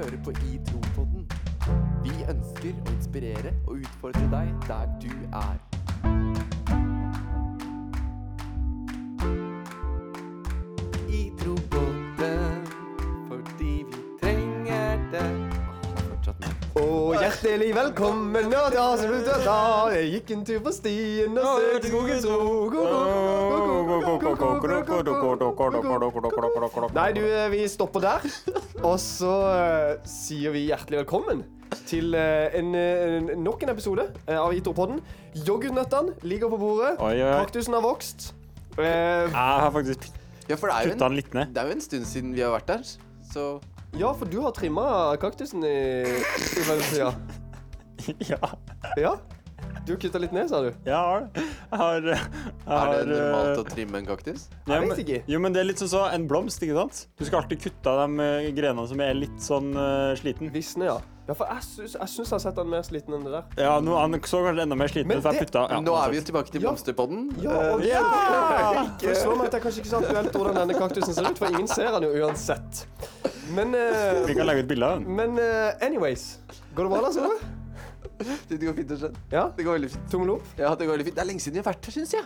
hører på I Tro-podden. Vi ønsker å inspirere og utfordre deg der du er. Hjertelig velkommen, nå, da, du da, jeg gikk en tur på stien og søkte skogens ro. Nei, du, eh, vi stopper der. Og så uh, sier vi hjertelig velkommen til uh, en, uh, nok en episode eh, av Itopodden. Yoghurtnøttene ligger på bordet. Kaktusen har vokst. Eh, Jeg har faktisk Ja, er, putta den litt ned. det er jo en stund siden vi har vært der, så ja, for du har trimma kaktusen i, i mellomtida. Ja, Ja? Du kutta litt ned, sa du? jeg har det. Jeg har, Er det normalt eh, å trimme en kaktus? ja, Jeg vet ikke. Jo, men det er litt sånn så en blomst, ikke sant? Du skal alltid kutte av de eh, grenene som er litt sånn uh, sliten. Visne, ja. Ja, for jeg syns jeg, syns jeg har sett han mer sliten enn det der. Ja, nå, han så kanskje enda mer sliten ut, det- putta ja, Nå er vi jo tilbake til blomsterpodden. Ja, Eh, og Ja! Det slår meg at det er kanskje ikke så aktuelt hvordan denne kaktusen ser ut, for ingen ser den jo uansett. Men uh, Vi kan lage et bilde av den. Men uh, anyways. Går det bra, Lars Ove? Det går fint, Øystein. Ja? Det går veldig fint. Tommel opp? Ja, det går veldig fint. Det er lenge siden vi har vært her, syns jeg.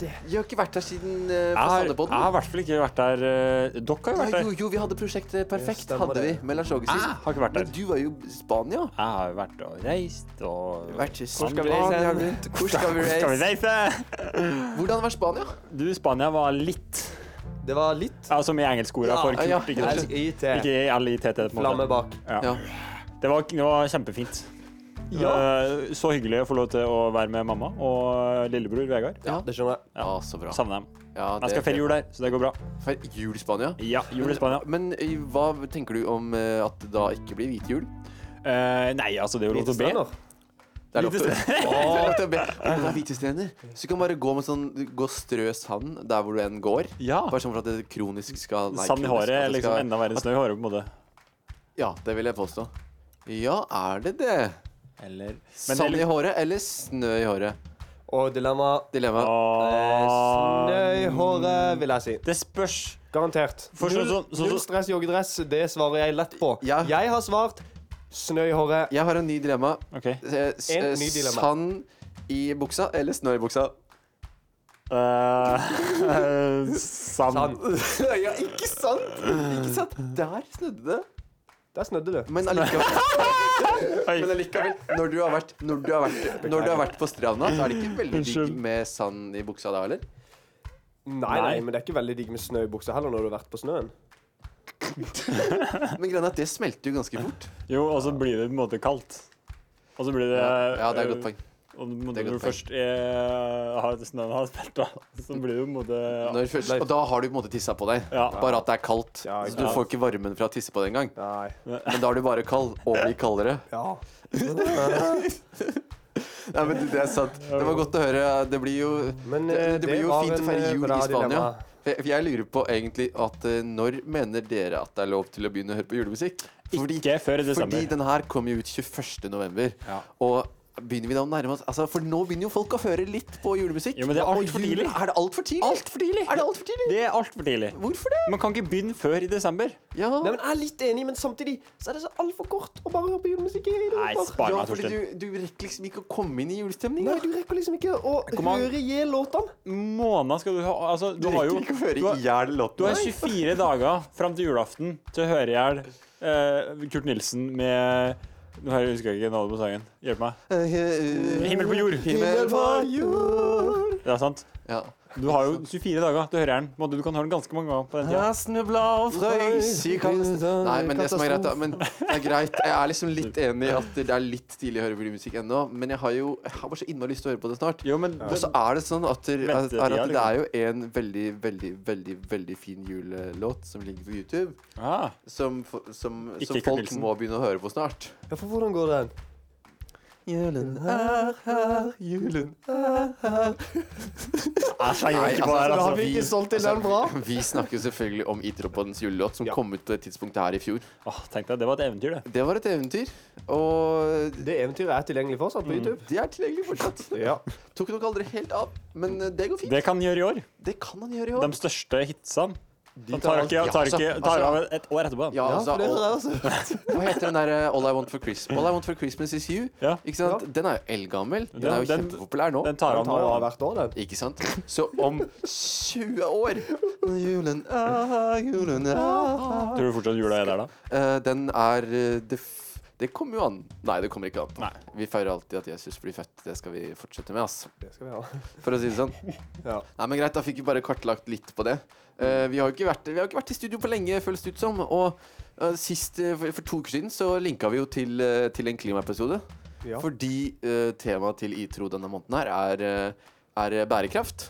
Det. Vi har ikke vært her siden uh, Jeg har, jeg har i hvert fall ikke vært der uh, Dere har jo vært der. jo, jo, vi hadde prosjektet Perfekt, Yes, hadde vi, det. med Lars Åge sist. Jeg har ikke vært Men du var jo i Spania. Jeg har vært og reist og Vært i Hvor skal vi reise? Hvor skal vi Skal vi reise? Hvordan var Spania? Du, Spania var litt Det var litt Ja, som i engelskorda for kult, ja, ikke. Ikke L-I-T-T, Flamme bak. Ja. Ja. Det var, det var kjempefint. Ja. Eh, Så hyggelig å få lov til å være med mamma og lillebror Vegard. Ja. Det skjønner jeg. Ja, så bra. Savner dem. Ja, Jeg skal feire jul der, så det går bra. Feir jul i Spania? Ja, jul i Spania. Men men hva tenker du om eh, at det da ikke blir hvit jul? Uh, nei, altså, det er jo lov til å be. Det er lov til, Hvite å be. Er hvite strender. Så du kan bare gå med sånn Gå strø sand der hvor du enn går. Ja. Bare sånn for at det kronisk skal nei, Sand i håret er liksom enda verre enn snø i håret, på en måte. Ja, det vil jeg påstå. Ja, er det det? Eller Men Sand i håret eller snø i håret? Og dilemma Dilemma. eh, Snø i håret, vil jeg si. det spørs. Garantert. For sånn Null, sånn null stress joggedress, det svarer jeg lett på. Ja. Jeg har svart snø i håret. Jeg har en ny dilemma. OK. Eh, s- En eh, ny dilemma. Sand i buksa eller snø i buksa? Eh, sand. Sand. ja, ikke sant? Ikke sant? Der snudde det. Der snødde det. Men allikevel, men allikevel når, du har vært, når, du har vært, når du har vært på stranda, så er det ikke veldig digg med sand i buksa da, eller? Nei, nei, men det er ikke veldig digg med snø i buksa heller når du har vært på snøen. Men greia er at det smelter jo ganske fort. Jo, og så blir det på en måte kaldt. Og så blir det Ja, ja det er et godt poeng. Og når du først er, har snøen har smelta, så blir jo på en måte og da har du på en måte tissa på deg. Ja. Bare at det er kaldt. Ja, så du får ikke varmen fra å tisse på det engang. Men da er du bare kald, og blir kaldere. Ja. Nei, men det er sant. Det var godt å høre. Det blir jo Men Det- eh, det blir jo fint å feire eh, jul i Spania. Jeg, jeg lurer på egentlig at eh, når mener dere at det er lov til å begynne å høre på julemusikk? Fordi, Ikke før i desember. fordi den her kom jo ut 21. november. Ja. Og begynner vi da å nærme oss altså, For nå begynner jo folk å høre litt på julemusikk. Jo, men det er Og alt for tidlig. Er det altfor tidlig? Altfor tidlig! Er det altfor tidlig? Det er altfor tidlig. Hvorfor det? Man kan ikke begynne før i desember. Ja, Nei, men Jeg er litt enig, men samtidig så er det så altfor kort å bare høre på julemusikk i Nei, spar ja meg, fordi Torstein. du, du rekker liksom ikke å komme inn i julestemning. Nei, du rekker liksom ikke å høre i låtene. Måneder skal du ha Altså, du Du har jo rekker ikke å høre du har- i hjel låten. Du har 24 dager fram til julaften til å høre i hjel uh, Kurt Nilsen med Nå husker jeg ikke navnet på sangen. Hjelp meg. Himmel på jord. Himmel på jord. Ja, sant? Ja. Du har jo 24 dager til å høre den. På Du kan høre den ganske mange ganger på den tiden. Snubla og frøys i Nei, men det som er greit, da Men det er greit. Jeg er liksom litt enig i at det er litt tidlig å høre julemusikk ennå. Men jeg har jo Jeg har bare så innmari lyst til å høre på det snart. Jo, men Og så er det sånn at, det, er at det liksom. er jo en veldig, veldig, veldig veldig fin julelåt som ligger på YouTube, ah, som, som, som folk må begynne å høre på snart. Ja, for hvordan går den? Julen er her, julen er her Jeg Nei, ikke på altså, har altså. vi ikke solgt til den bra. Vi snakker selvfølgelig om Itropodens julelåt, som Ja. kom ut på det tidspunktet her i fjor. Åh, Tenk deg, det var et eventyr, det. Det var et eventyr, og Det eventyret er tilgjengelig fortsatt på YouTube. det er tilgjengelig fortsatt. Ja. Tok nok aldri helt av, men eh, det går fint. Det kan gjøre i år. Det kan han gjøre i år. De største hitsene Han tar, ikke, Ja, tar, altså, ikke, tar altså- av et år etterpå. Ja, altså, hva heter den der uh, All I Want for Christmas All I Want for Christmas Is You? Ja. Ikke sant? Ja. Den er jo eldgammel. Den er jo den- kjempepopulær nå. Den tar han tar nå. hvert år, den. Ikke sant? Så om 20 år Julen, ah, julen, ah. Tror du fortsatt jula er der, da? Uh, Den er eh, det, kommer jo an. Nei, det kommer ikke an. Nei. Vi feirer alltid at Jesus blir født. Det skal vi fortsette med, ass. Det skal vi ha. For å si det sånn. Ja. Nei, men greit, da fikk vi bare kartlagt litt på det. Uh, vi har jo ikke vært, vi har ikke vært i studio på lenge, føles det ut som. Og uh, sist, eh, for, for to uker siden, så linka vi jo til, til en klimaepisode. Ja. Fordi temaet til ITRO denne måneden her er, er bærekraft.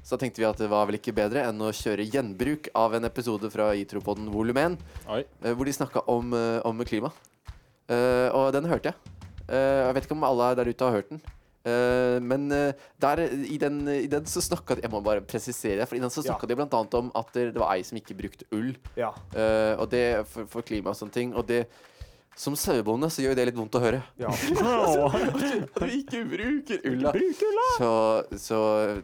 Så da tenkte vi at det var vel ikke bedre enn å kjøre gjenbruk av en episode fra ITRO-podden volum 1, Oi. hvor de snakka om, om klima. Eh, og den hørte jeg. Uh, jeg vet ikke om alle der ute har hørt den. Uh, men der, i, den, i den så snakka de Jeg må bare presisere. For i den så Ja. snakka de blant annet om at det var ei som ikke brukte ull. ja. og det for, for klima og sånne ting. Og det Som sauebonde så gjør det litt vondt å høre. ja. At vi ikke bruker ulla. Så, så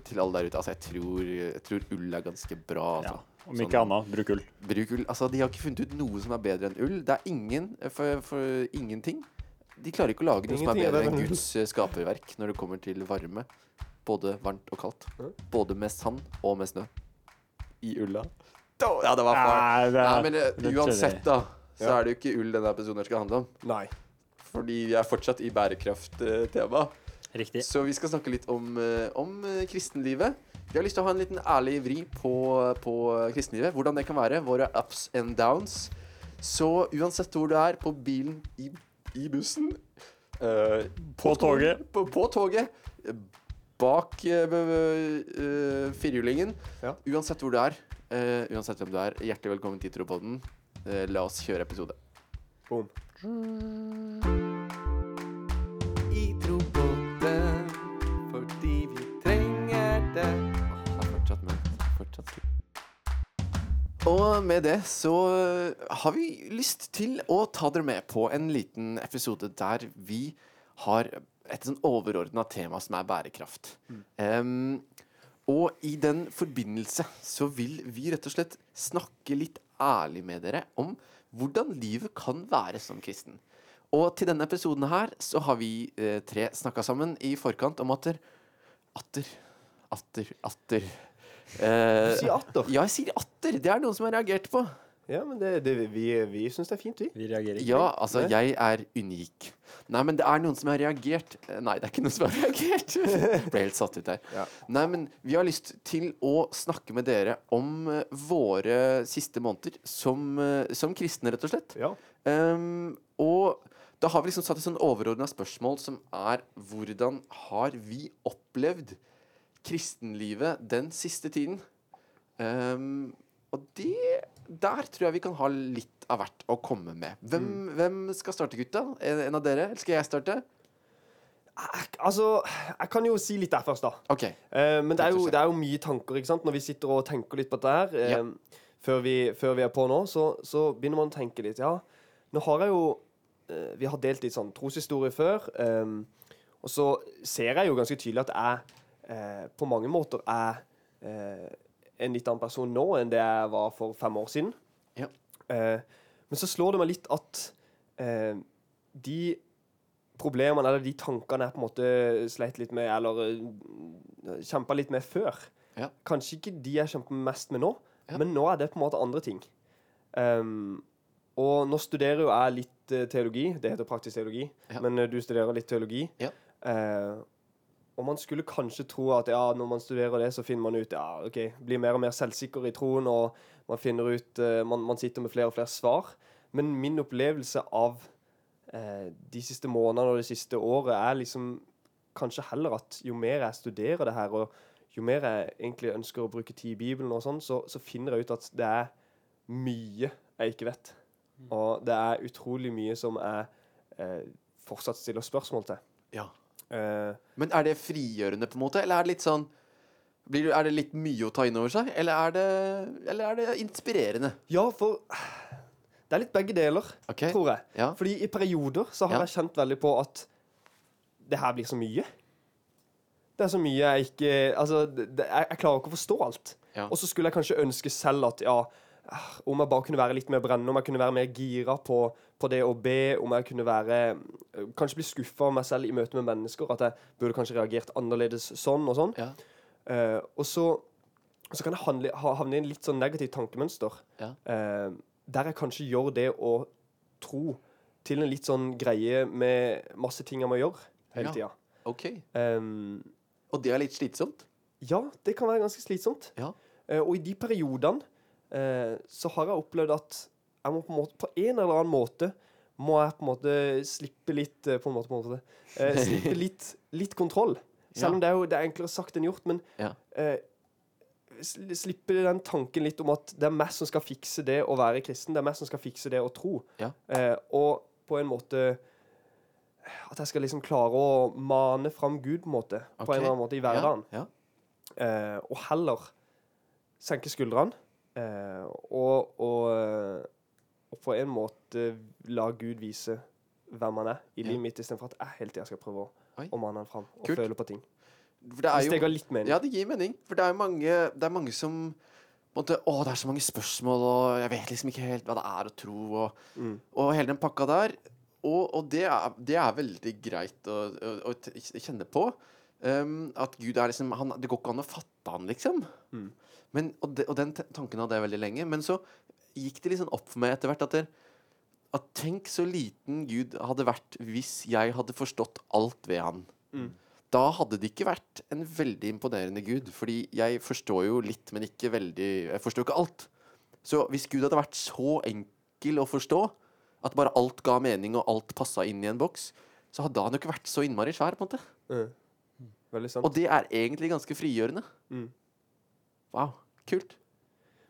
til alle der ute, altså jeg tror, jeg tror ull er ganske bra. Ja. Om ikke annet, bruk ull. Bruk ull. Altså, de har ikke funnet ut noe som er bedre enn ull. Det er ingen for, for ingenting. De klarer ikke å lage noe som er bedre enn. Guds eh, skaperverk når det kommer til varme. Både varmt og kaldt. Både med sand og med snø. I ulla. Ja, det var far. Nei, Nei, men eh, uansett, da, så er det jo ikke ull denne episoden skal handle om. Nei. Fordi vi er fortsatt i bærekrafttema. Riktig. Så vi skal snakke litt om, eh, om eh, kristenlivet. Vi har lyst til å ha en liten ærlig vri på, på kristenlivet. Hvordan det kan være. Våre ups and downs. Så uansett hvor du er, på bilen, i, i bussen uh, På toget. På, på toget. eh, Bak uh, uh, b- eh. Ja. Uansett hvor du er, eh, uansett hvem du er, hjertelig velkommen til Tropodden. Uh, la oss kjøre episode. Boom. i trobåten fordi vi trenger det. Og med det så har vi lyst til å ta dere med på en liten episode der vi har et sånn overordna tema som er bærekraft. Em, og i den forbindelse så vil vi rett og slett snakke litt ærlig med dere om hvordan livet kan være som kristen. Og til denne episoden her så har vi eh, tre snakka sammen i forkant om atter Atter. Atter. Atter. Eh, sier atter. Ja, jeg sier atter. Det er noen som har reagert på. Ja, men det, det, vi, vi syns det er fint, vi. Vi reagerer ikke. Ja, altså, Nei. jeg er unik. Nei, men det er noen som har reagert. Eh, Nei, det er ikke noen som har reagert. Ble helt satt ut der. Ja. Nei, men vi har lyst til å snakke med dere om eh, våre siste måneder som, eh, som kristne, rett og slett. Ja. Um, og da har vi liksom satt et sånn overordna spørsmål som er hvordan har vi opplevd kristenlivet den siste tiden? Um, og det Der tror jeg vi kan ha litt av hvert å komme med. Hvem, hvem skal starte, gutta? En, en av dere? Eller skal jeg starte? Altså, jeg kan jo si litt der først, da. Okay. Uh, men det er, jo, det er jo mye tanker, ikke sant? Når vi sitter og tenker litt på dette her, Ja. Uh, før, vi, før vi er på nå, så, så begynner man å tenke litt. Ja, nå har jeg jo uh, Vi har delt litt sånn troshistorie før. Um, og så ser jeg jo ganske tydelig at jeg eh, på mange måter er eh, en litt annen person nå enn det jeg var for fem år siden. Ja. Eh, men så slår det meg litt at eh, de problemene eller de tankene jeg på en måte sleit litt med, eller uh, kjempa litt med før. Ja. Kanskje ikke de jeg kjemper mest med nå, Ja. men nå er det på en måte andre ting. Um, og nå studerer jo jeg litt eh, teologi. Det heter praktisk teologi. Ja. Men eh, du studerer litt teologi. Ja. Eh, og man skulle kanskje tro at ja, når man studerer det, så finner man ut ja, ok, blir mer og mer selvsikker i troen, og man finner ut uh, man, man sitter med flere og flere svar. Men min opplevelse av uh, de siste månedene og det siste året er liksom kanskje heller at jo mer jeg studerer det her, og jo mer jeg egentlig ønsker å bruke tid i Bibelen, og sånn, så, så finner jeg ut at det er mye jeg ikke vet. Og det er utrolig mye som jeg eh, fortsatt stiller spørsmål til. Ja. Eh, Men er det frigjørende, på en måte? Eller er det litt sånn blir, Er det litt mye å ta inn over seg? Eller er det, eller er det inspirerende? ja, for det er litt begge deler, okay. tror jeg. Ja. Fordi i perioder så har Ja. jeg kjent veldig på at det her blir så mye. Det er så mye jeg ikke Altså, det, jeg, jeg klarer ikke å forstå alt. Ja. Og så skulle jeg kanskje ønske selv at ja, ah, om jeg bare kunne være litt mer brennende, om jeg kunne være mer gira på, på det å be, om jeg kunne være øh, Kanskje bli skuffa av meg selv i møte med mennesker, at jeg burde kanskje reagert annerledes sånn og sånn. Ja. Uh, og så, så kan jeg handle, havne i en litt sånn negativt tankemønster. Ja. Uh, der jeg kanskje gjør det å tro til en litt sånn greie med masse ting jeg må gjøre hele Ja. tida. Okay. Um, Og det er litt slitsomt? ja, det kan være ganske slitsomt. Ja. Uh, og i de periodene eh, så har jeg opplevd at jeg må på en, måte, på en eller annen måte må jeg på en måte slippe litt eh, På en måte, på en måte eh, Slippe litt, litt kontroll. Selv om det er jo det er enklere sagt enn gjort. Men Ja. eh, slippe den tanken litt om at det er meg som skal fikse det å være kristen. Det er meg som skal fikse det å tro. Ja. Eh, og på en måte At jeg skal liksom klare å mane fram Gud på en måte På en eller annen måte i hverdagen. Ja. Eh, og heller senke skuldrene eh, og, og, og på en måte la Gud vise hvem han er i Ja. livet mitt, istedenfor at jeg hele tida skal prøve å, å mane han fram og Kult. føle på ting. For det er Hvis det ga litt mening. Ja, det gir mening. For det er jo mange, det er mange som måtte, Å, det er så mange spørsmål, og jeg vet liksom ikke helt hva det er å tro, og, Mm. og hele den pakka der. Og, og det, er, det er veldig greit å, å, å kjenne på. Um, at Gud er liksom han, Det går ikke an å fatte han, liksom. Mm. Men, og, de, og den tanken hadde jeg veldig lenge. Men så gikk det litt sånn opp for meg etter hvert at, at tenk så liten Gud hadde vært hvis jeg hadde forstått alt ved han. Mm. Da hadde det ikke vært en veldig imponerende Gud. Fordi jeg forstår jo litt, men ikke veldig Jeg forstår ikke alt. Så hvis Gud hadde vært så enkel å forstå, at bare alt ga mening og alt passa inn i en boks, så hadde han jo ikke vært så innmari svær. på en måte Mm. Sant. Og det er egentlig ganske frigjørende. Mm. Wow. Kult.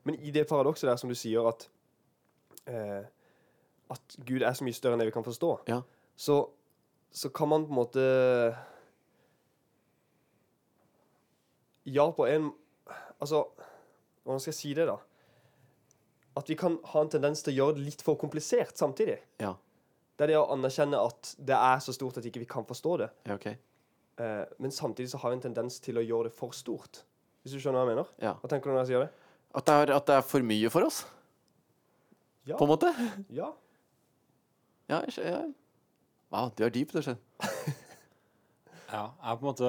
Men i det paradokset der som du sier at eh, At Gud er så mye større enn det vi kan forstå, Ja. så, så kan man på en måte Ja, på en Altså, hvordan skal jeg si det, da? At vi kan ha en tendens til å gjøre det litt for komplisert samtidig. Ja. Det er det å anerkjenne at det er så stort at ikke vi kan forstå det. ja okay. Eh, men samtidig så har vi en tendens til å gjøre det for stort. Hvis du skjønner hva jeg mener? Ja. Hva tenker du når jeg sier det? At, det er, at det er for mye for oss, Ja. på en måte? ja. Ja, ja. Wow, du er dyp, du, skjønner Ja, jeg har på en måte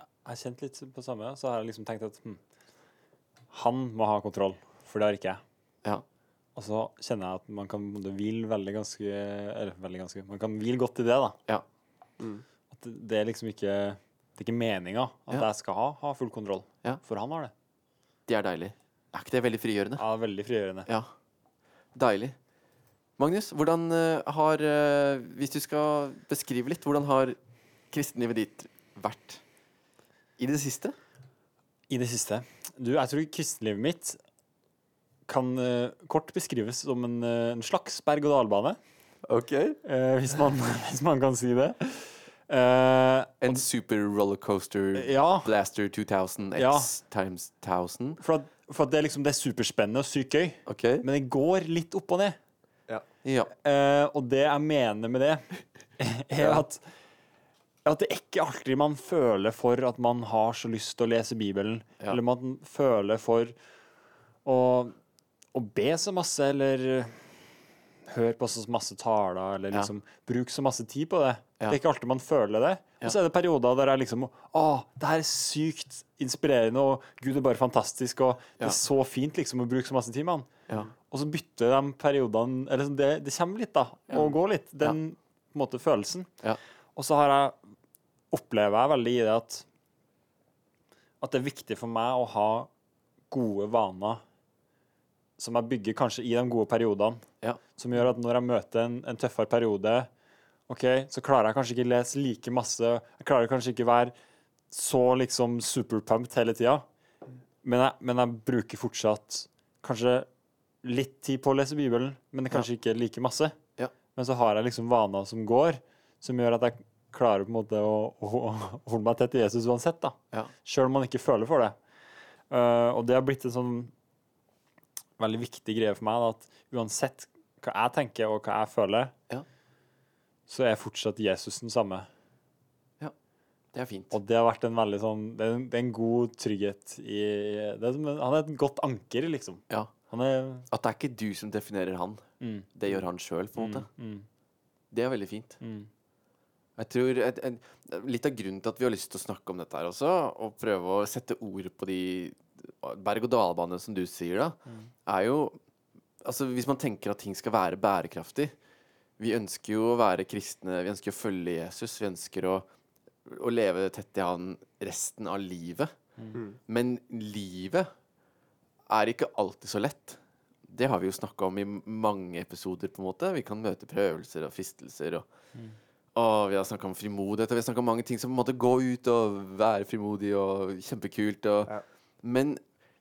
Jeg har kjent litt på samme, så har jeg liksom tenkt at hm, han må ha kontroll, for det har ikke jeg. Ja. Og så kjenner jeg at man kan hvile veldig ganske Eller veldig ganske Man kan hvile godt i det, da. Ja. Mm. At det- det er liksom ikke Det er ikke meninga at Ja. jeg skal ha, ha full kontroll. Ja. For han har det. Det er deilig. Er ikke det veldig frigjørende? Ja, veldig frigjørende. Ja. Deilig. Magnus, hvordan eh, har eh, Hvis du skal beskrive litt, hvordan har kristenlivet ditt vært i det siste? I det siste Du, jeg tror kristenlivet mitt kan eh, kort beskrives som en, en slags berg-og-dal-bane. Ok. eh, hvis, man, hvis man kan si det. Eh, En super rollercoaster ja, blaster 2000 x Ja. times 1000. for, at, for det, er liksom, det er superspennende og sykt gøy. Okay. Men det går litt opp og ned. Ja. Eh, og det jeg mener med det, er Ja. at, at det er ikke alltid man føler for at man har så lyst til å lese Bibelen, Ja. eller man føler for å, å be så masse, eller høre på så masse taler, eller Ja. bruk så masse tid på det. Ja. Det er ikke alltid man føler det. Og så er det perioder der jeg liksom Å, det her er sykt inspirerende, og Gud det er bare fantastisk, og det er så fint liksom å bruke så masse tid med han. ja. Og så bytter de periodene Eller sånn, det, det kommer litt, da. Og går litt. Den på en måte følelsen. Ja. Og så har jeg opplever jeg veldig i det at at det er viktig for meg å ha gode vaner som jeg bygger kanskje i de gode periodene. Ja. Som gjør at når jeg møter en, en tøffere periode, ok, så klarer jeg kanskje ikke lese like masse. Jeg klarer kanskje ikke være så liksom superpumped hele tida. Men men jeg bruker fortsatt kanskje litt tid på å lese Bibelen, men det kanskje ikke like masse. Ja. Men så har jeg liksom vaner som går, som gjør at jeg klarer på en måte å, å, å holde meg tett til Jesus uansett. da. Ja. Sjøl om man ikke føler for det. Uh, og det har blitt en sånn veldig viktig greie for meg, da, at uansett hva jeg tenker og hva jeg føler, Ja. så er fortsatt Jesus den samme. Ja, Det er fint. Og det har vært en veldig sånn Det er en, det er en god trygghet i det er som, Han er et godt anker, liksom. Ja. Han er At det er ikke du som definerer han. mm, Det gjør han sjøl, på en måte. mm, Det er veldig fint. mm, Jeg tror et, et, Litt av grunnen til at vi har lyst til å snakke om dette her også, og prøve å sette ord på de berg-og-dal-banene som du sier, da, Mm. er jo Altså Hvis man tenker at ting skal være bærekraftig Vi ønsker jo å være kristne, vi ønsker å følge Jesus, vi ønsker å, å leve tett i han resten av livet. Mm. Men livet er ikke alltid så lett. Det har vi jo snakka om i mange episoder, på en måte. Vi kan møte prøvelser og fristelser og og vi har snakka om frimodighet, og vi har snakka om mange ting som på en måte gå ut og være frimodig og kjempekult. Og, Ja. Men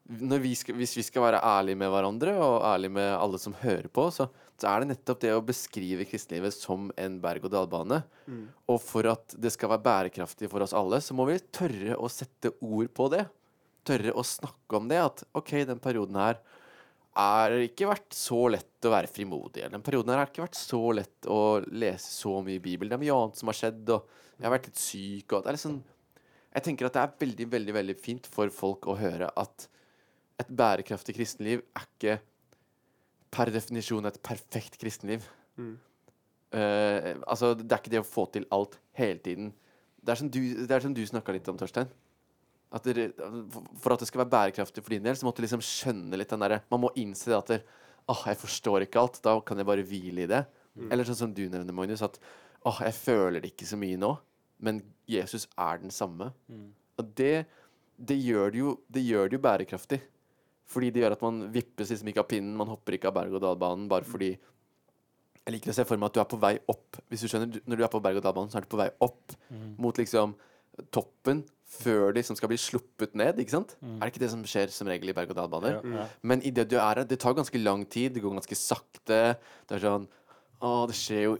vi skal, hvis vi skal være ærlige med hverandre, og ærlige med alle som hører på, så, så er det nettopp det å beskrive kristenlivet som en berg-og-dal-bane. Mm. Og for at det skal være bærekraftig for oss alle, så må vi tørre å sette ord på det. Tørre å snakke om det. At OK, den perioden her er ikke vært så lett å være frimodig. Eller den perioden her har ikke vært så lett å lese så mye Bibel. Det er mye annet som har skjedd, og jeg har vært litt syk. Og det er liksom Jeg tenker at det er veldig, veldig, veldig fint for folk å høre at et bærekraftig kristenliv er ikke per definisjon et perfekt kristenliv. Mm. Uh, altså, det er ikke det å få til alt hele tiden. Det er som du, det er som du snakka litt om, Torstein. At det, for at det skal være bærekraftig for din del, så måtte du liksom skjønne litt den derre Man må innse at det, Åh, jeg forstår ikke alt. Da kan jeg bare hvile i det. Eller sånn som du nevner, Magnus, at åh, jeg føler det ikke så mye nå, men Jesus er den samme. Og det, det, gjør det, jo, det gjør det jo bærekraftig. Fordi det gjør at man vippes liksom ikke av pinnen, man hopper ikke av berg-og-dal-banen bare fordi Jeg liker å se for meg at du er på vei opp. Hvis du skjønner, Når du er på berg-og-dal-banen, så er du på vei opp mot liksom toppen før de som skal bli sluppet ned, ikke sant? Er det ikke det som skjer som regel i berg-og-dal-baner? ja, ja. Men i det du er her, det tar ganske lang tid, det går ganske sakte. Det er sånn Å, det skjer jo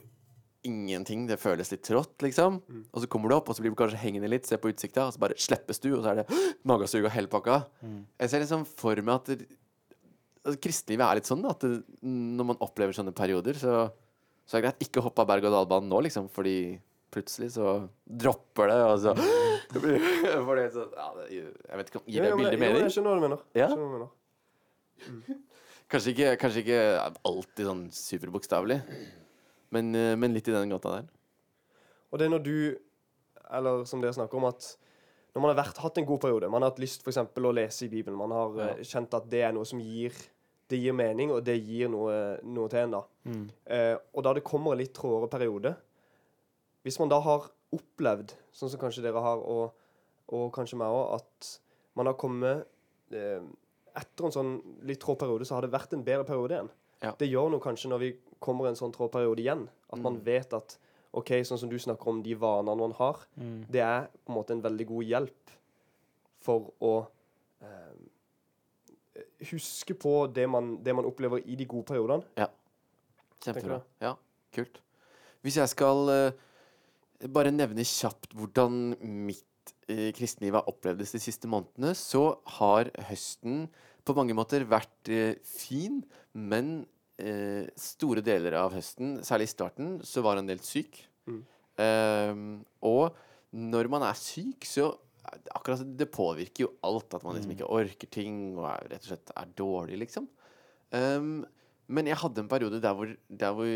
ingenting. Det føles litt trått, liksom. Og så kommer du opp, og så blir du kanskje hengende litt, ser på utsikta, og så bare slippes du, og så er det magesug og hele pakka. Jeg ser liksom for meg at det, altså, kristelivet er litt sånn, at det, når man opplever sånne perioder, så, så er det greit ikke hoppe av berg-og-dal-banen nå, liksom, fordi plutselig så dropper det, og så for det, så, ja, det, Jeg vet ikke om Gir det Ja, men billig jo. Jeg skjønner hva du mener. Ja? Hva du mener. Kanskje ikke, kanskje ikke alltid sånn superbokstavelig, men, eh, men litt i den gata der. Og det er når du, eller som dere snakker om, at når man har vært, hatt en god periode, man har hatt lyst eksempel å lese i Bibelen, man har Ja. eh, kjent at det er noe som gir, det gir mening, og det gir noe, noe til en da. Eh, og da det kommer en litt tråere periode, hvis man da har opplevd, sånn som kanskje dere har, og, og kanskje meg også, at man har kommet eh, etter en sånn litt trå periode, så har det vært en bedre periode igjen. Ja. Det gjør noe kanskje når vi kommer en sånn trådperiode igjen, at man Mm. vet at OK, sånn som du snakker om de vanene man har, Mm. det er på en måte en veldig god hjelp for å eh, huske på det man, det man opplever i de gode periodene. Ja. Kjempebra. Ja, kult. Hvis jeg skal eh, bare nevne kjapt hvordan mitt eh, kristenliv har opplevdes de siste månedene, så har høsten på mange måter vært eh, fin, men eh, store deler av høsten, særlig i starten, så var han delt syk. Mm. Eh, og når man er syk, så akkurat Det påvirker jo alt. At man liksom ikke orker ting og er, rett og slett er dårlig, liksom. Um, men jeg hadde en periode der hvor, der hvor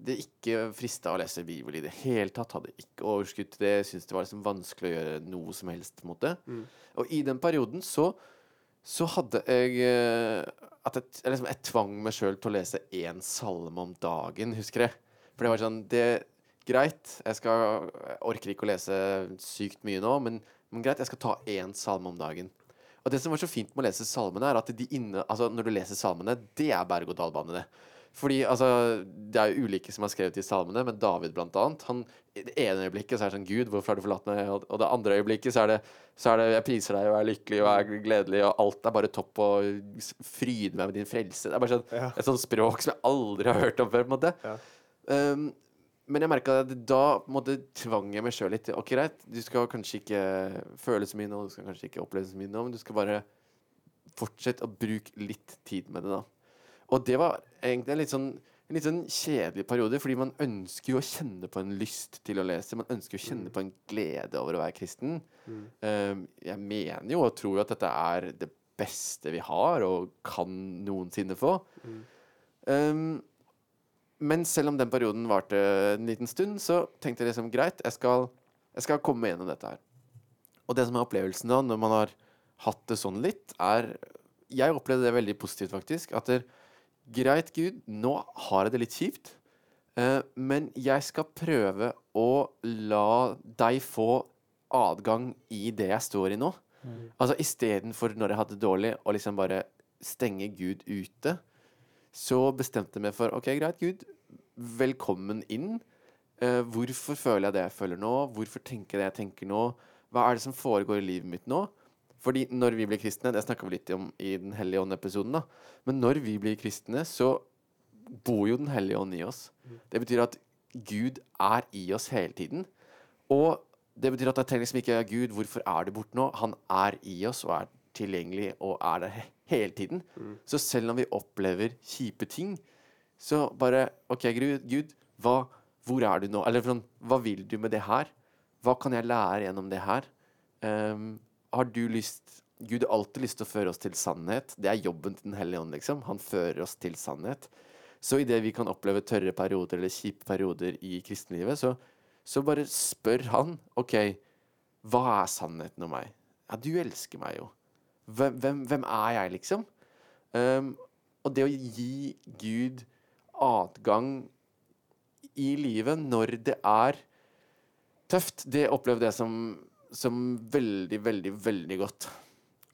det ikke frista å lese Bibel i det hele tatt. Hadde ikke overskudd til det. Syntes det var liksom vanskelig å gjøre noe som helst. mot det. Mm. Og i den perioden så, så hadde jeg eh, at jeg, liksom, jeg tvang meg sjøl til å lese én salme om dagen, husker jeg. For det var sånn det, Greit, jeg, skal, jeg orker ikke å lese sykt mye nå, men, men greit, jeg skal ta én salme om dagen. Og det som var så fint med å lese salmene, er at inne, altså når du leser salmene, det er berg-og-dal-bane, det. Fordi altså, Det er jo ulike som har skrevet de salmene, men David blant annet. Han, I det ene øyeblikket så er det sånn Gud, hvorfor har du forlatt meg? Og, og det andre øyeblikket så er det, så er det Jeg priser deg og er lykkelig og er gledelig, og alt er bare topp, og fryder meg med din frelse. Det er bare sånn, Ja. et sånt språk som jeg aldri har hørt om før. på en måte. Ja. Um, men jeg merka at da måte, tvang jeg meg sjøl litt. Ok, greit, du skal kanskje ikke føle så mye nå, du skal kanskje ikke oppleve så mye nå, men du skal bare fortsette å bruke litt tid med det, da. Og det var egentlig en litt sånn en litt sånn kjedelig periode, fordi man ønsker jo å kjenne på en lyst til å lese. Man ønsker å kjenne på en glede over å være kristen. Um, jeg mener jo og tror jo at dette er det beste vi har og kan noensinne få. Um, men selv om den perioden varte en liten stund, så tenkte jeg liksom greit, jeg skal, jeg skal komme gjennom dette her. Og det som er opplevelsen da, når man har hatt det sånn litt, er Jeg opplevde det veldig positivt, faktisk. At det, greit, Gud, nå har jeg det litt kjipt, eh, men jeg skal prøve å la deg få adgang i det jeg står i nå. Altså istedenfor når jeg hadde det dårlig, å liksom bare stenge Gud ute, så bestemte jeg meg for OK, greit, Gud, velkommen inn. Eh, hvorfor føler jeg det jeg føler nå? Hvorfor tenker jeg det jeg tenker nå? Hva er det som foregår i livet mitt nå? Fordi når vi blir kristne, det snakka vi litt om i Den hellige ånd-episoden, da, men når vi blir kristne, så bor jo Den hellige ånd i oss. Det betyr at Gud er i oss hele tiden. Og det betyr at jeg trenger liksom ikke Gud, hvorfor er du borte nå? Han er i oss og er tilgjengelig og er der hele tiden. Så selv om vi opplever kjipe ting, så bare OK, Gud, hva, hvor er du nå? Eller sånn, hva vil du med det her? Hva kan jeg lære gjennom det her? Ehm, har du lyst Gud har alltid lyst til å føre oss til sannhet. Det er jobben til Den hellige ånd, liksom. Han fører oss til sannhet. Så idet vi kan oppleve tørre perioder eller kjipe perioder i kristenlivet, så, så bare spør han OK, hva er sannheten om meg? Ja, du elsker meg jo. Hvem, hvem, hvem er jeg, liksom? Um, og det å gi Gud adgang i livet når det er tøft, det opplevde jeg som, som veldig, veldig, veldig godt.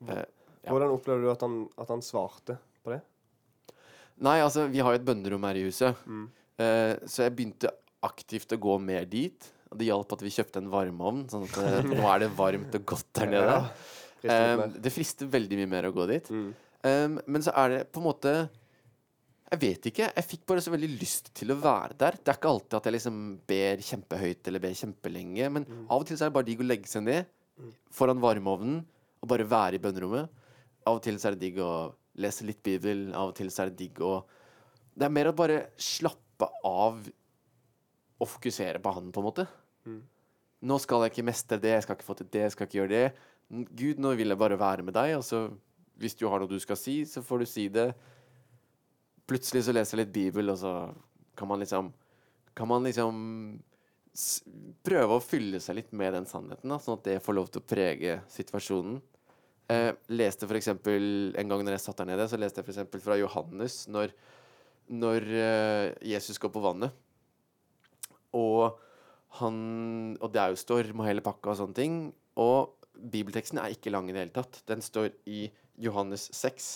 Eh, Ja. Hvordan opplevde du at han, at han svarte på det? Nei, altså, vi har jo et bønnerom her i huset, eh, så jeg begynte aktivt å gå mer dit. Og det hjalp at vi kjøpte en varmeovn, sånn at eh, nå er det varmt og godt der nede. Frister litt Eh, det frister veldig mye mer å gå dit. Mm. Um, men så er det på en måte Jeg vet ikke. Jeg fikk bare så veldig lyst til å være der. Det er ikke alltid at jeg liksom ber kjempehøyt eller ber kjempelenge, men av og til så er det bare digg å legge seg ned foran varmeovnen og bare være i bønnerommet. Av og til så er det digg å lese litt Bibel. Av og til så er det digg å Det er mer å bare slappe av og fokusere på Han, på en måte. Nå skal jeg ikke mestre det, jeg skal ikke få til det, jeg skal ikke gjøre det. Gud, nå vil jeg bare være med deg, og så hvis du har noe du skal si, så får du si det. Plutselig så leser jeg litt Bibel, og så kan man liksom Kan man liksom prøve å fylle seg litt med den sannheten, da, sånn at det får lov til å prege situasjonen. Eh, leste for eksempel En gang når jeg satt der nede, så leste jeg for fra Johannes når, når eh, Jesus går på vannet. Og han Og det er jo storm og hele pakka og sånne ting. Og bibelteksten er ikke lang i det hele tatt. Den står i Johannes 6.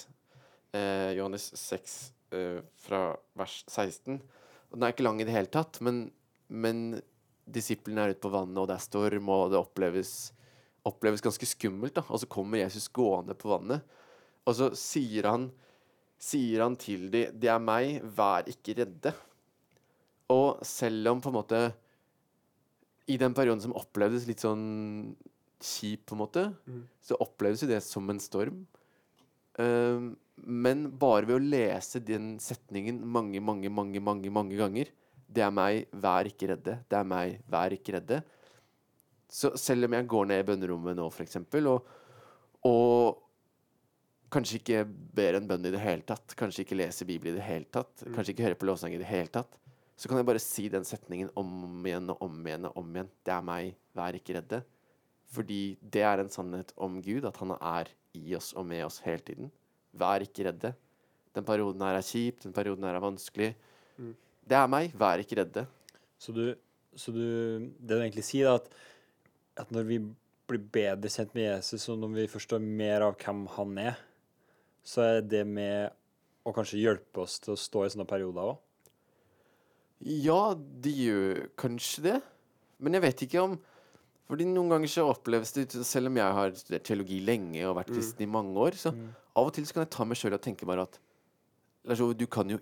Eh, Johannes 6 eh, fra vers 16. Og den er ikke lang i det hele tatt, men, men disiplene er ute på vannet, og det er storm, og det oppleves, oppleves ganske skummelt. da. Og så kommer Jesus gående på vannet, og så sier han, sier han til dem 'Det er meg, vær ikke redde'. Og selv om på en måte I den perioden som opplevdes litt sånn kjip, på en måte, så opplevdes jo det som en storm. Ehm, men bare ved å lese den setningen mange, mange, mange, mange, mange ganger Det er meg, vær ikke redde. Det er meg, vær ikke redde. Så selv om jeg går ned i bønnerommet nå, for eksempel, og, og kanskje ikke ber en bønn i det hele tatt, kanskje ikke leser Bibelen i det hele tatt, kanskje ikke hører på lovsang i det hele tatt, så kan jeg bare si den setningen om igjen og om igjen og om igjen. Det er meg, vær ikke redde. Fordi det er en sannhet om Gud, at han er i oss og med oss hele tiden. Vær ikke redde. Den perioden her er kjip, den perioden her er vanskelig. Det er meg, vær ikke redde. Så du, så du Det du egentlig sier, er at, at når vi blir bedre kjent med Jesus, og når vi forstår mer av hvem han er, så er det med å kanskje hjelpe oss til å stå i sånne perioder òg? Ja, de gjør kanskje det. Men jeg vet ikke om Fordi noen ganger så oppleves det Selv om jeg har studert teologi lenge og vært kristen i mange år, så av og til så kan jeg ta meg sjøl og tenke bare at Lars Ove, du kan jo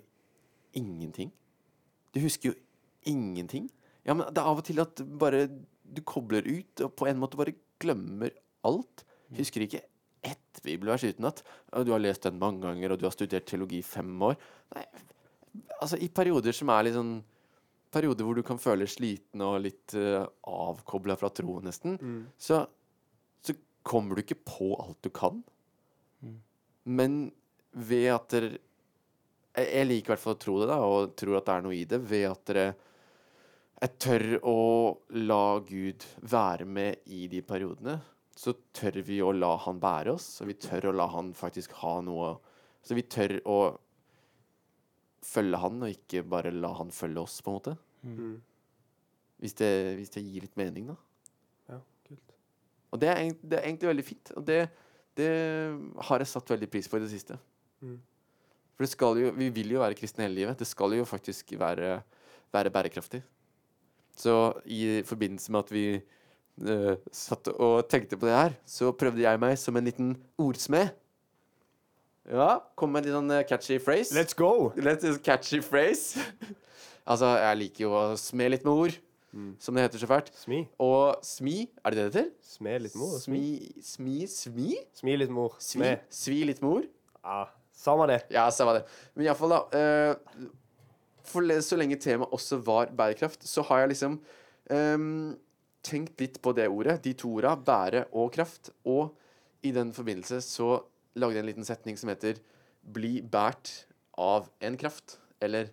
ingenting. Du husker jo ingenting. Ja, men det er av og til at bare du kobler ut, og på en måte bare glemmer alt. Husker ikke ett bibelvers uten at du har lest den mange ganger, og du har studert teologi i fem år. Nei, Altså, i perioder som er litt sånn Perioder hvor du kan føle sliten og litt uh, avkobla fra troen, nesten, Mm. så, så kommer du ikke på alt du kan. Men ved at dere jeg, jeg liker i hvert fall å tro det, da, og tror at det er noe i det, ved at dere jeg tør å la Gud være med i de periodene. Så tør vi å la Han bære oss, og vi tør å la Han faktisk ha noe Så vi tør å følge Han, og ikke bare la Han følge oss, på en måte. Mm. Hvis det, hvis det gir litt mening, da. Ja, kult. Og det er, egent- det er egentlig veldig fint. Og det, det har jeg satt veldig pris på i det siste. Mm. For det skal jo, vi vil jo være kristne hele livet. Det skal jo faktisk være, være bærekraftig. Så i forbindelse med at vi uh, satt og tenkte på det her, så prøvde jeg meg som en liten ordsmed. Ja, kom med en litt sånn eh, catchy phrase. Let's go! Let's just catchy phrase. altså, jeg liker jo å sme litt med ord, Mm. som det heter så fælt. Smi. Og smi, er det det det heter? Sme litt mor. ord Smi. Smi, smi, smi? Litt mor. Svi, Sme. svi litt med ord? Ja, samme det. Ja, samme det. Men iallfall, da. eh, for så lenge temaet også var bærekraft, så har jeg liksom ehm, tenkt litt på det ordet. De to orda, bære og kraft. Og i den forbindelse så lagde en liten setning som heter 'bli båret av en kraft'. Eller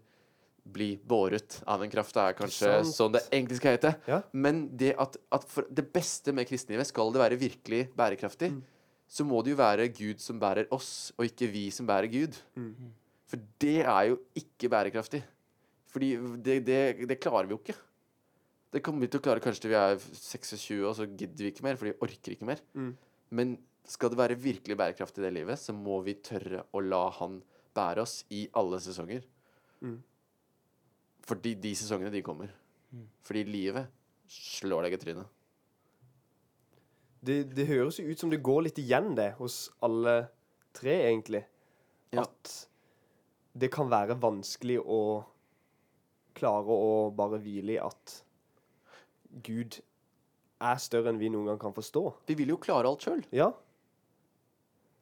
'bli båret av en kraft'. Det er kanskje sånn det egentlig skal hete. Ja. Men det at, at det beste med kristenlivet, skal det være virkelig bærekraftig, så må det jo være Gud som bærer oss, og ikke vi som bærer Gud. For det er jo ikke bærekraftig. Fordi det, det, det klarer vi jo ikke. Det kommer vi til å klare kanskje til vi er 26, og så gidder vi ikke mer, for vi orker ikke mer. Mm. Men skal det være virkelig bærekraftig i det livet, så må vi tørre å la han bære oss i alle sesonger. Mm. Fordi de sesongene, de kommer. Fordi livet slår deg i trynet. Det, det høres jo ut som det går litt igjen, det, hos alle tre, egentlig. Ja. At det kan være vanskelig å klare å bare hvile i at Gud er større enn vi noen gang kan forstå. Vi vil jo klare alt sjøl. Ja,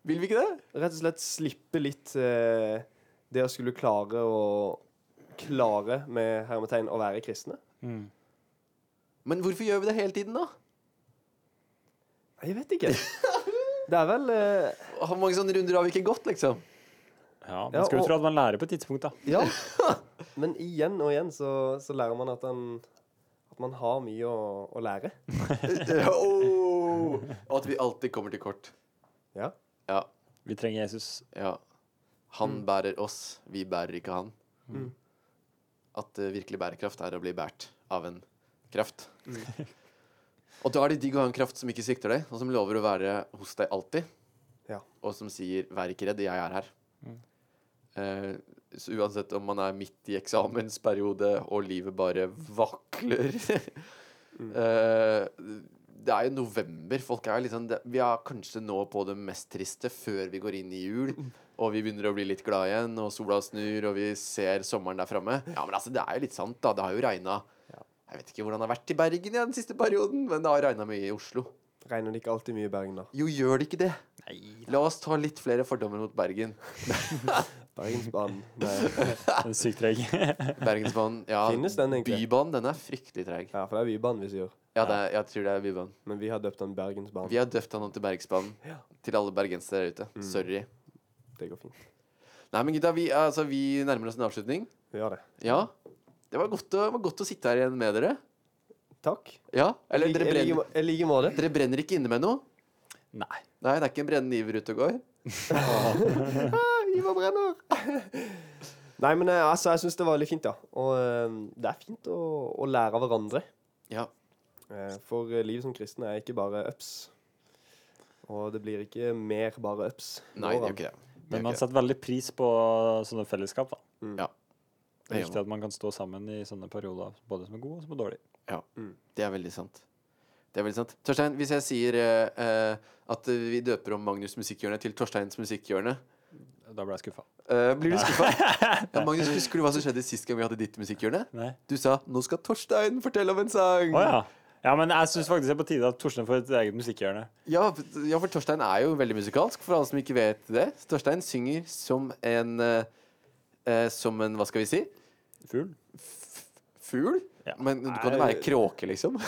Vil vi ikke det? rett og slett slippe litt eh, det å skulle klare å Klare, med hermetegn, å være kristne. Mm. Men hvorfor gjør vi det hele tiden, da? Jeg vet ikke. Det er vel eh, Hvor mange sånne runder har vi ikke gått, liksom? Ja, man Ja, skal jo og- tro at man lærer på et tidspunkt, da. Ja. Men igjen og igjen så, så lærer man at, en, at man har mye å, å lære. oh! Og at vi alltid kommer til kort. Ja. Ja. Vi trenger Jesus. ja. Han bærer oss, vi bærer ikke han. Mm. At uh, virkelig bærekraft er å bli båret av en kraft. og da er det digg å ha en kraft som ikke svikter deg, og som lover å være hos deg alltid. Ja. Og som sier 'vær ikke redd, jeg er her'. Uh, så uansett om man er midt i eksamensperiode og livet bare vakler eh, Det er jo november. Folk er jo litt sånn Vi er kanskje nå på det mest triste før vi går inn i jul. Og vi begynner å bli litt glad igjen, og sola snur, og vi ser sommeren der framme. Ja, men altså, det er jo litt sant, da. Det har jo regna Jeg vet ikke hvordan det har vært i Bergen i den siste perioden, men det har regna mye i Oslo. Regner det ikke alltid mye i Bergen, da? Jo, gjør det ikke det? Nei. La oss ta litt flere fordommer mot Bergen. Bergensbanen. Den er sykt treg. Bergensbanen, ja. Finnes den egentlig? Bybanen, den er fryktelig treg. Ja, for det er Bybanen vi sier. Ja, det er, jeg tror det er Bybanen. Men vi har døpt den Bergensbanen. Vi har døpt han om til Bergsbanen. Ja. Til alle bergensere der ute. Mm. Sorry. Det går fint. Nei, men gutta, vi, altså, vi nærmer oss en avslutning. Vi gjør det. Ja. Det var godt å, var godt å sitte her igjen med dere. Takk. Ja, Eller dere brenner, Jeg I like måte. dere brenner ikke inne med noe? Nei. Nei, det er ikke en brennende iver ute og går? Ivar brenner! Nei, men eh, altså, jeg syns det var veldig fint, ja. Og eh, det er fint å, å lære av hverandre. Ja. Eh, For eh, livet som kristen er ikke bare ups. Og det blir ikke mer bare ups. Nei, det er jo ikke det. Det Men man setter veldig pris på sånne fellesskap, da. Ja. Det er viktig at man kan stå sammen i sånne perioder, både som er gode og som er dårlige. Ja, Mm. det er veldig sant. Det er veldig sant. Torstein, hvis jeg sier eh, eh, at vi døper om Magnus Musikkhjørne til Torsteins Musikkhjørne, Da ble jeg skuffa. eh, blir du skuffa? ja, Magnus, husker du hva som skjedde sist gang vi hadde ditt musikkhjørne? Nei. Du sa 'nå skal Torstein fortelle om en sang'. Oh, ja. Ja, men jeg syns faktisk det er på tide at Torstein får et eget musikkhjørne. Ja, ja, for Torstein er jo veldig musikalsk, for alle som ikke vet det. Torstein synger som en eh, eh, som en Hva skal vi si? Fugl? Fugl? Ja. Men du kan jo være kråke, liksom.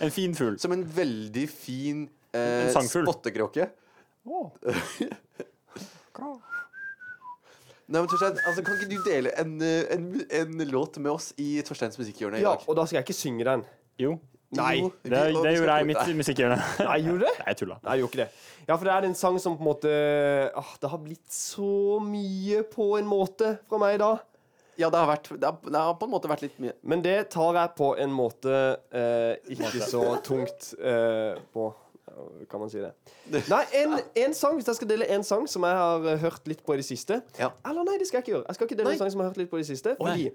En fin fugl. Som en veldig fin eh, En sangfugl. Nei, men Torstein, altså, Kan ikke du dele en, eh, en, en låt med oss i Torsteins musikkhjørne i Ja, dag? og da skal jeg ikke synge den. Jo, Nei. Jo, det, vi- og vi det skal gjorde jeg i mitt Nei. musikkhjørne. Nei, gjorde du det? Nei, jeg tulla. Nei, jeg gjorde ikke det. Ja, for det er en sang som på en måte ah, Det har blitt så mye på en måte fra meg da. Ja, det har, vært, det, har, det har på en måte vært litt mye Men det tar jeg på en måte eh, ikke så tungt eh, på. Kan man si det? Nei, en, en sang, hvis jeg skal dele en sang som jeg har eh, hørt litt på i det siste Ja. Eller nei, det skal jeg ikke gjøre. Jeg skal ikke dele Nei. en sang som jeg har hørt litt på i det siste. Fordi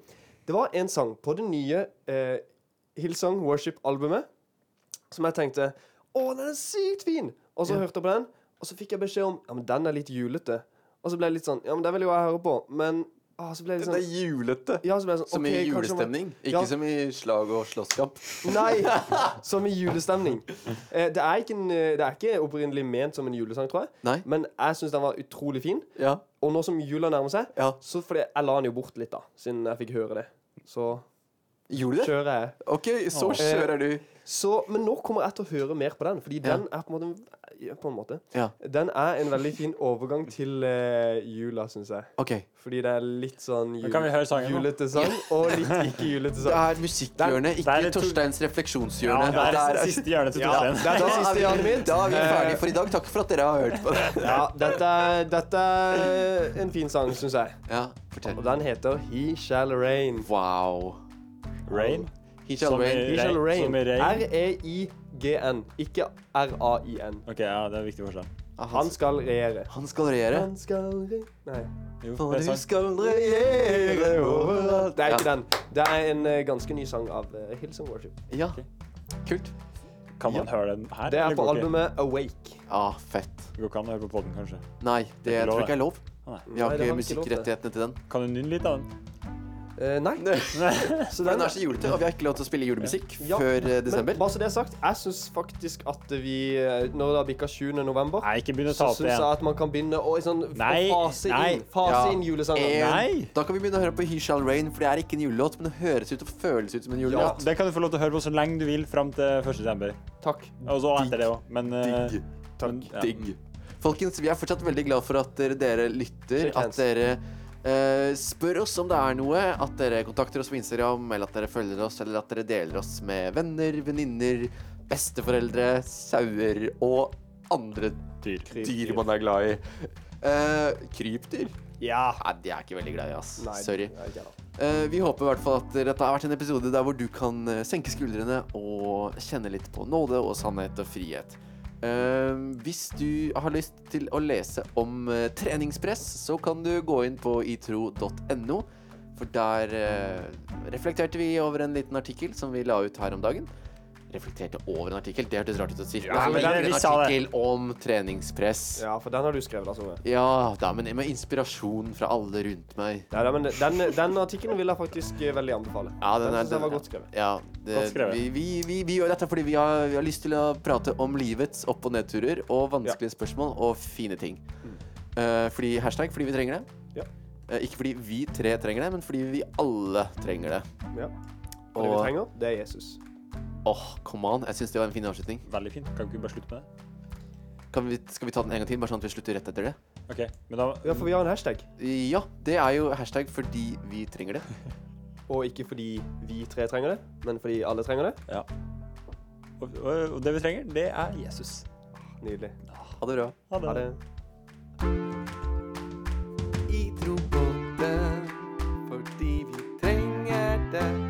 det var en sang på det nye eh, Hillsong Worship-albumet som jeg tenkte Å, den er sykt fin! Og så Ja. hørte jeg på den, og så fikk jeg beskjed om Ja, men den er litt julete. Og så ble jeg litt sånn Ja, men det vil jo jeg høre på. Men ah, så ble jeg sånn, Den er sånn julete. ja, så ble jeg sånn, Som okay, i julestemning, man- julestemning, ikke Ja. som i slag og slåsskamp. Nei, som i julestemning. Eh, det, er ikke en, eh, det er ikke opprinnelig ment som en julesang, tror jeg. Nei? Men jeg syns den var utrolig fin. Ja. Og nå som jula nærmer seg, ja. så fordi jeg la den jo bort litt, da. Siden jeg fikk høre det. Så Gjorde du det? kjører jeg. OK, så kjører du. Så, men nå kommer jeg til å høre mer på den, fordi Ja. den er på en måte På en måte. Ja. Den er en veldig fin overgang til uh, jula, syns jeg. Okay. Fordi det er litt sånn jul, kan vi høre julete sang, og litt ikke julete Det sang. er musikkhjørnet, Det er ikke refleksjonshjørne. Ja, det er det siste hjørnet til Ja, Torstein. det er det siste hjørnet mitt. Da er vi Eh, ferdige for i dag. Takk for at dere har hørt på det. Ja, dette er, dette er en fin sang, syns jeg. Ja, fortell. Og den heter He Shall Rain. Wow. Rain. He shall Som i- rain. He Shall Rain, Rain. som i. R-e-i-g-n, ikke R-a-i-n. OK, ja, det er viktig forskjell. Han skal regjere. Han skal regjere. Han skal re... Nei. Jo, For det er du skal regjere overalt. Det er ikke den. Det er en eh, ganske ny sang av uh, Hillsong Worship. Ja. Kult. Kan man høre den her? Det er eller på går ikke? albumet Awake. Ja, fett. Det går ikke an å høre på podden, kanskje. Nei, det ikke lov, tror jeg ikke er lov. Ah, nei. Vi har Nei, det ikke har vi ikke lov til. musikkrettighetene til den. Kan du nynne litt av den? Eh, nei. Så den, den er så julete, og vi har ikke lov til å spille julemusikk Ja, før eh, Men desember. bare så det er sagt, jeg syns faktisk at vi, eh, når det har bikka 7. november, Nei, ikke å ta så opp syns jeg at man kan begynne å sånn, å fase nei. inn Fase Ja. inn julesanger. Nei. Da kan vi begynne å høre på He Shall Rain, for det er ikke en julelåt, men det høres ut og føles ut som en julelåt. Det kan du få lov til å høre på så lenge du vil fram til 1. desember. Takk. Og så etter det òg. Men eh, Digg. men, ja. Digg. Folkens, vi er fortsatt veldig glad for at dere lytter. At dere eh, spør oss om det er noe. At dere kontakter oss på Instagram, eller at dere følger oss, eller at dere deler oss med venner, venninner, besteforeldre, sauer og andre Dyr. dyr man er glad i. Uh, krypdyr? Ja. Nei, de er ikke veldig glad i, ass. Nei, Sorry. Eh, vi håper i hvert fall at dette har vært en episode der hvor du kan senke skuldrene og kjenne litt på nåde og sannhet og frihet. Eh, hvis du har lyst til å lese om uh, treningspress, så kan du gå inn på itro.no. For der uh, reflekterte vi over en liten artikkel som vi la ut her om dagen. Reflekterte over en artikkel, det hørtes rart ut å si. Ja, Altså, men vi en artikkel om treningspress. Ja, for den har du skrevet, Sove. Ja da, men med inspirasjon fra alle rundt meg. Ja, da, men den, den artikkelen vil jeg faktisk eh, veldig anbefale. Ja, den, Den er, den var godt skrevet. Ja, det, Godt skrevet. Vi, vi, vi, vi gjør dette fordi vi har, vi har lyst til å prate om livets opp- og nedturer og vanskelige spørsmål og fine ting. Eh, fordi hashtag fordi vi trenger det. Mm. Ja. Uh, ikke fordi vi tre trenger det, men fordi vi alle trenger det. Ja. Og det vi trenger, det er Jesus. Åh, oh, come. Jeg syns det var en fin avslutning. Veldig fin. Kan vi ikke bare slutte med det? Vi, skal vi ta den en gang til, bare sånn at vi slutter rett etter det? Ok, men da... Ja, for vi har en hashtag. Ja, det er jo hashtag fordi vi trenger det. og ikke fordi vi tre trenger det, men fordi alle trenger det. Ja. Og, og, og det vi trenger, det er Jesus. Nydelig. Ha det bra. Ha det. Ha det. I tro på det, fordi vi trenger det.